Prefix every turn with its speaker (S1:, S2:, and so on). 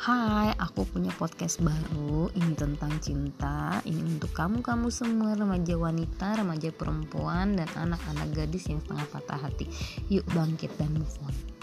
S1: Hai, aku punya podcast baru. Ini tentang cinta. Ini untuk kamu-kamu semua remaja wanita, remaja perempuan, dan anak-anak gadis yang setengah patah hati. Yuk bangkit dan move on.